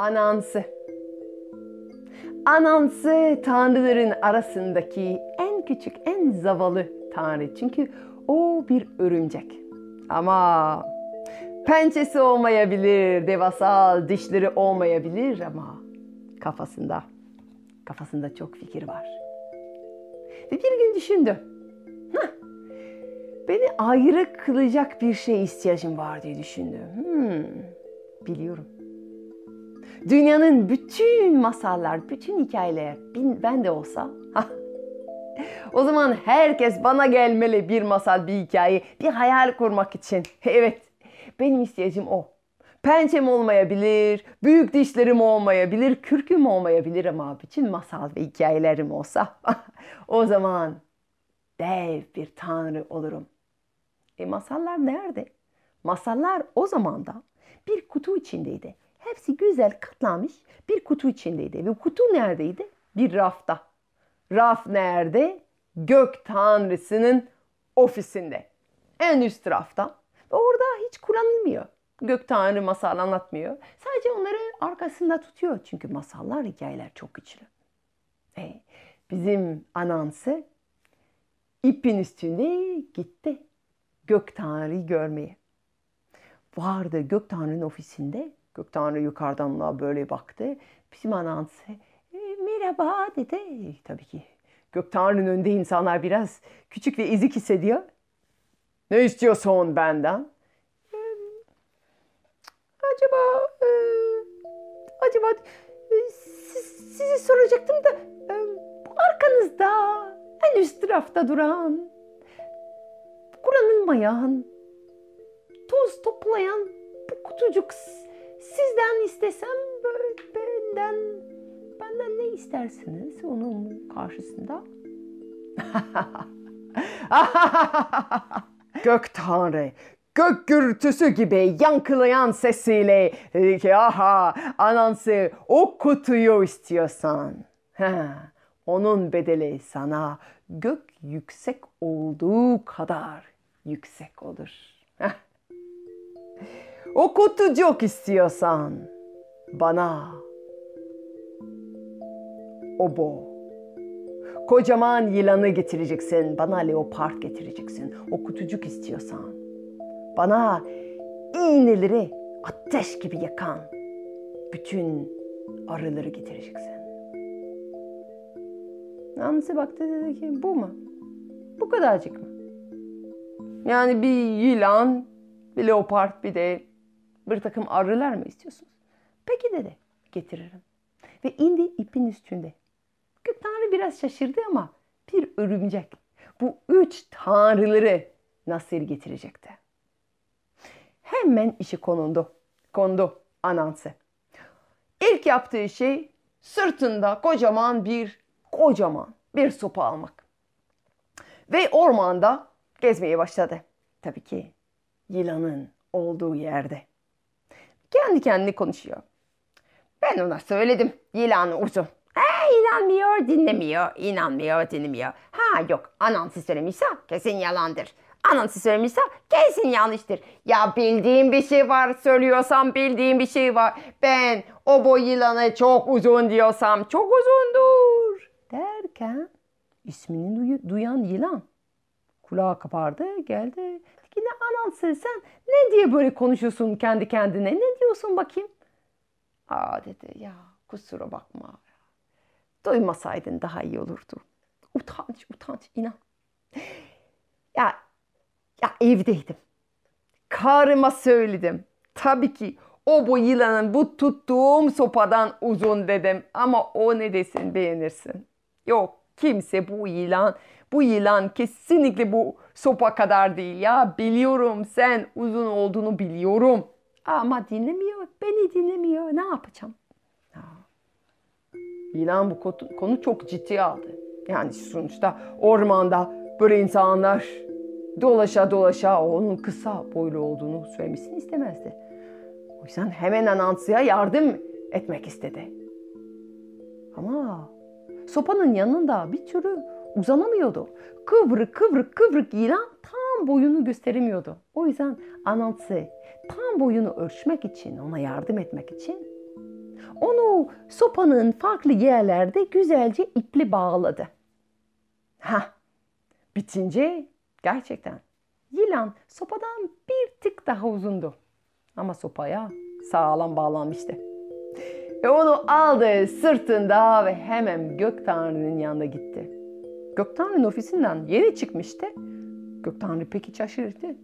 Anansı. Anansı tanrıların arasındaki en küçük, en zavallı tanrı. Çünkü o bir örümcek. Ama pençesi olmayabilir, devasal dişleri olmayabilir ama kafasında, kafasında çok fikir var. Ve bir gün düşündü. Beni ayrı kılacak bir şey ihtiyacım var diye düşündü. Hmm, biliyorum. Dünyanın bütün masallar, bütün hikayeler ben de olsa o zaman herkes bana gelmeli bir masal, bir hikaye, bir hayal kurmak için. Evet, benim ihtiyacım o. Pençem olmayabilir, büyük dişlerim olmayabilir, kürküm olmayabilir ama bütün masal ve hikayelerim olsa o zaman dev bir tanrı olurum. E masallar nerede? Masallar o zaman da bir kutu içindeydi. Hepsi güzel katlanmış bir kutu içindeydi. Ve kutu neredeydi? Bir rafta. Raf nerede? Gök tanrısının ofisinde. En üst rafta. Ve orada hiç kullanılmıyor. Gök tanrı masal anlatmıyor. Sadece onları arkasında tutuyor. Çünkü masallar, hikayeler çok güçlü. E, bizim anansı ipin üstünde gitti. Gök tanrıyı görmeye. Vardı gök tanrının ofisinde Gök Tanrı yukarıdan böyle baktı. Bizim anansı e, merhaba dedi. E, tabii ki Gök Tanrı'nın önünde insanlar biraz küçük ve ezik hissediyor. Ne istiyorsun benden? E, acaba acaba siz, sizi soracaktım da e, arkanızda en üst tarafta duran kullanılmayan toz toplayan bu kutucuk Sizden istesem benden benden ne istersiniz onun karşısında? Gök Tanrı gök gürültüsü gibi yankılayan sesiyle dedi ki aha anansı o kutuyu istiyorsan. Ha, onun bedeli sana gök yüksek olduğu kadar yüksek olur. O kutucuk istiyorsan bana obo. Kocaman yılanı getireceksin. Bana leopard getireceksin. O kutucuk istiyorsan. Bana iğneleri ateş gibi yakan bütün arıları getireceksin. Nancy baktı dedi ki bu mu? Bu kadarcık mı? Yani bir yılan, bir leopard bir de bir takım arılar mı istiyorsunuz? Peki dedi. Getiririm. Ve indi ipin üstünde. Gök Tanrı biraz şaşırdı ama bir örümcek bu üç tanrıları nasıl getirecekti? Hemen işi konuldu. Kondu Anansi. İlk yaptığı şey sırtında kocaman bir kocaman bir sopa almak. Ve ormanda gezmeye başladı. Tabii ki yılanın olduğu yerde. Kendi kendine konuşuyor. Ben ona söyledim yılan uzun. Ha, inanmıyor, dinlemiyor, inanmıyor, dinlemiyor. Ha yok, anansı söylemişse kesin yalandır. Anansı söylemişse kesin yanlıştır. Ya bildiğim bir şey var söylüyorsam bildiğim bir şey var. Ben o boy yılanı çok uzun diyorsam çok uzundur. Derken ismini duyan yılan kulağı kapardı geldi Yine anansı sen ne diye böyle konuşuyorsun kendi kendine? Ne diyorsun bakayım? Aa dedi ya kusura bakma. Duymasaydın daha iyi olurdu. Utanç utanç inan. Ya, ya evdeydim. Karıma söyledim. Tabii ki o bu yılanın bu tuttuğum sopadan uzun dedim. Ama o ne desin beğenirsin. Yok kimse bu yılan bu yılan kesinlikle bu sopa kadar değil ya. Biliyorum sen uzun olduğunu biliyorum. Ama dinlemiyor. Beni dinlemiyor. Ne yapacağım? Ha. Bu konu çok ciddi aldı. Yani sonuçta ormanda böyle insanlar dolaşa dolaşa onun kısa boylu olduğunu söylemesini istemezdi. O yüzden hemen Anantı'ya yardım etmek istedi. Ama sopanın yanında bir türlü uzanamıyordu. Kıvrık kıvrık kıvrık yılan tam boyunu gösteremiyordu. O yüzden anansı tam boyunu ölçmek için, ona yardım etmek için onu sopanın farklı yerlerde güzelce iple bağladı. Ha, bitince gerçekten yılan sopadan bir tık daha uzundu. Ama sopaya sağlam bağlanmıştı. Ve onu aldı sırtında ve hemen Gök Tanrı'nın yanına gitti. Gök Tanrı'nın ofisinden yeni çıkmıştı. Gök Tanrı peki şaşırdı.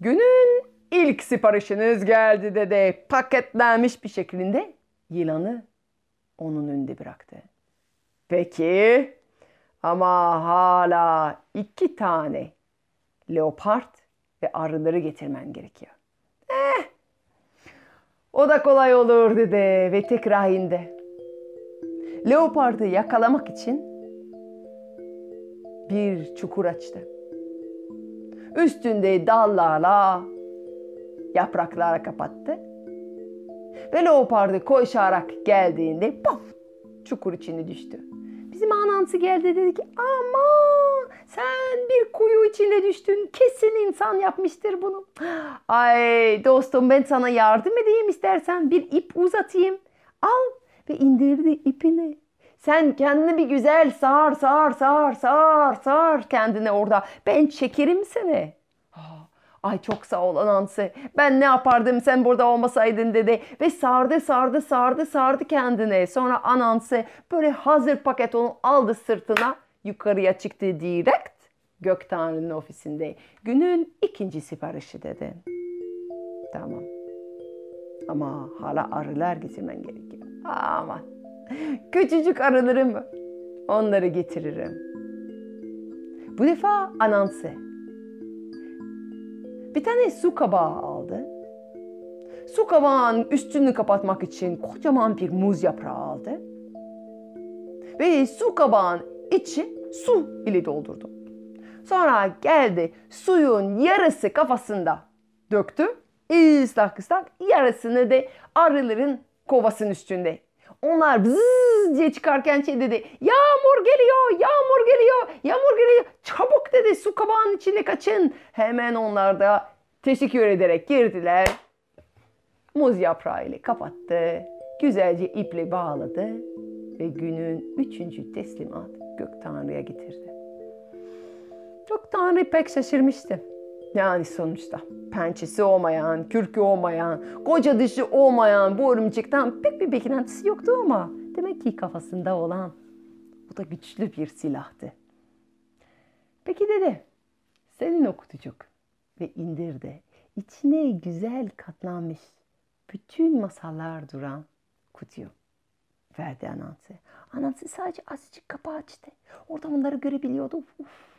Günün ilk siparişiniz geldi dedi. Paketlenmiş bir şekilde yılanı onun önünde bıraktı. Peki ama hala iki tane leopard ve arıları getirmen gerekiyor. Eh, o da kolay olur dedi ve tekrar indi. Leopardı yakalamak için bir çukur açtı. Üstünde dallarla yapraklara kapattı. Ve leopardı koşarak geldiğinde puf çukur içine düştü. Bizim anansı geldi dedi ki ama sen bir kuyu içine düştün. Kesin insan yapmıştır bunu. Ay dostum ben sana yardım edeyim istersen bir ip uzatayım. Al ve indirdi ipini. Sen kendini bir güzel sar sar sar sar sar kendine orada. Ben çekerim seni. Ay çok sağ ol anansı. Ben ne yapardım sen burada olmasaydın dedi. Ve sardı sardı sardı sardı kendine. Sonra anansı böyle hazır paket onu aldı sırtına. Yukarıya çıktı direkt. Gök Tanrı'nın ofisinde. Günün ikinci siparişi dedi. Tamam. Ama hala arılar getirmen gerekiyor. Aman. Küçücük arılarım onları getiririm. Bu defa anansı bir tane su kabağı aldı. Su kabağının üstünü kapatmak için kocaman bir muz yaprağı aldı. Ve su kabağın içi su ile doldurdu. Sonra geldi suyun yarısı kafasında döktü. Islak ıslak yarısını da arıların kovasının üstünde. Onlar bzzz diye çıkarken şey dedi. Yağmur geliyor, yağmur geliyor, yağmur geliyor. Çabuk dedi su kabağının içine kaçın. Hemen onlar da teşekkür ederek girdiler. Muz yaprağı ile kapattı. Güzelce iple bağladı. Ve günün üçüncü teslimat Gök Tanrı'ya getirdi. Gök Tanrı pek şaşırmıştı. Yani sonuçta pençesi olmayan, kürkü olmayan, koca dişi olmayan bu örümcekten pek bir beklentisi yoktu ama demek ki kafasında olan bu da güçlü bir silahtı. Peki dedi, senin o ve indirdi. İçine güzel katlanmış bütün masallar duran kutuyu verdi anansı. Anansı sadece azıcık kapağı açtı. Orada onları görebiliyordu. Uf.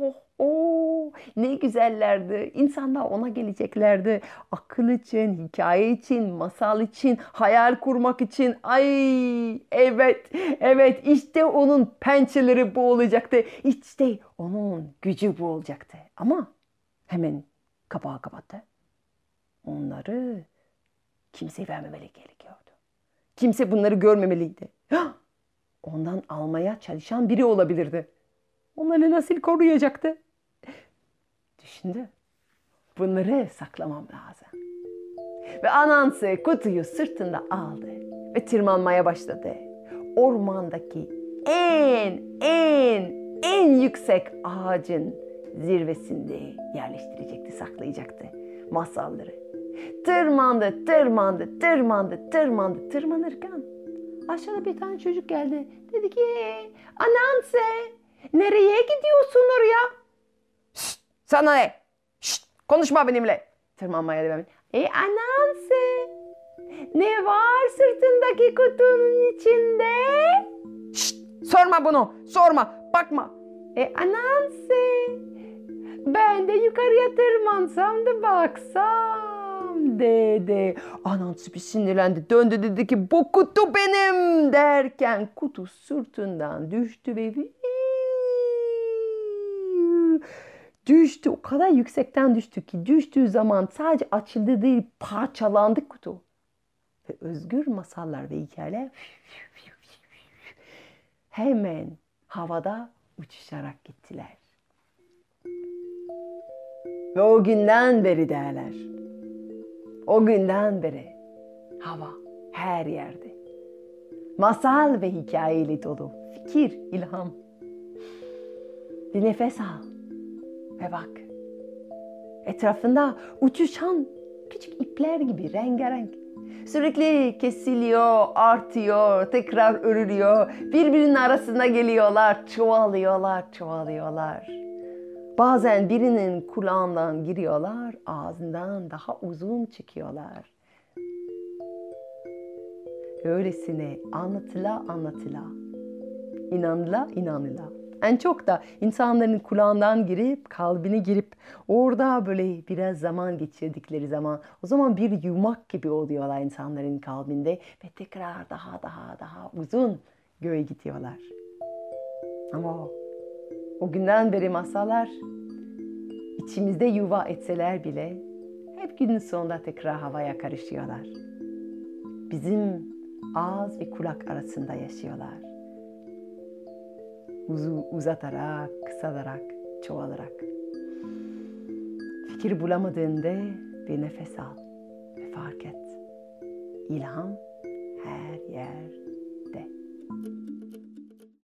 Oh, oh, ne güzellerdi. İnsanlar ona geleceklerdi. Akıl için, hikaye için, masal için, hayal kurmak için. Ay evet, evet işte onun pençeleri bu olacaktı. İşte onun gücü bu olacaktı. Ama hemen kapağı kapattı. Onları kimseye vermemeli gerekiyordu. Kimse bunları görmemeliydi. Ondan almaya çalışan biri olabilirdi. Onları nasıl koruyacaktı? Düşündü. Bunları saklamam lazım. Ve anansı kutuyu sırtında aldı ve tırmanmaya başladı. Ormandaki en en en yüksek ağacın zirvesinde yerleştirecekti, saklayacaktı masalları. Tırmandı, tırmandı, tırmandı, tırmandı, tırmanırken aşağıda bir tane çocuk geldi. Dedi ki, Ananse Nereye gidiyorsun oraya? Şşt, sana ne? Şşt, konuşma benimle. Tırmanmaya devam et. E anansı. Ne var sırtındaki kutunun içinde? Şşt, sorma bunu. Sorma. Bakma. E anansı. Ben de yukarıya tırmansam da baksam dedi. Anansı bir sinirlendi. Döndü dedi ki bu kutu benim derken kutu sırtından düştü ve düştü. O kadar yüksekten düştü ki düştüğü zaman sadece açıldı değil parçalandı kutu. Ve özgür masallar ve hikayeler hemen havada uçuşarak gittiler. Ve o günden beri derler. O günden beri hava her yerde. Masal ve hikayeyle dolu. Fikir, ilham. Bir nefes al ve bak. Etrafında uçuşan küçük ipler gibi rengarenk. Sürekli kesiliyor, artıyor, tekrar örülüyor. Birbirinin arasında geliyorlar, çoğalıyorlar, çoğalıyorlar. Bazen birinin kulağından giriyorlar, ağzından daha uzun çıkıyorlar. Öylesine anlatıla anlatıla, inanıla inanıla. En çok da insanların kulağından girip, kalbine girip orada böyle biraz zaman geçirdikleri zaman o zaman bir yumak gibi oluyorlar insanların kalbinde ve tekrar daha daha daha uzun göğe gidiyorlar. Ama o, o günden beri masallar içimizde yuva etseler bile hep günün sonunda tekrar havaya karışıyorlar. Bizim ağız ve kulak arasında yaşıyorlar uzu uzatarak, kısalarak, çoğalarak. Fikir bulamadığında bir nefes al ve fark et. İlham her yerde.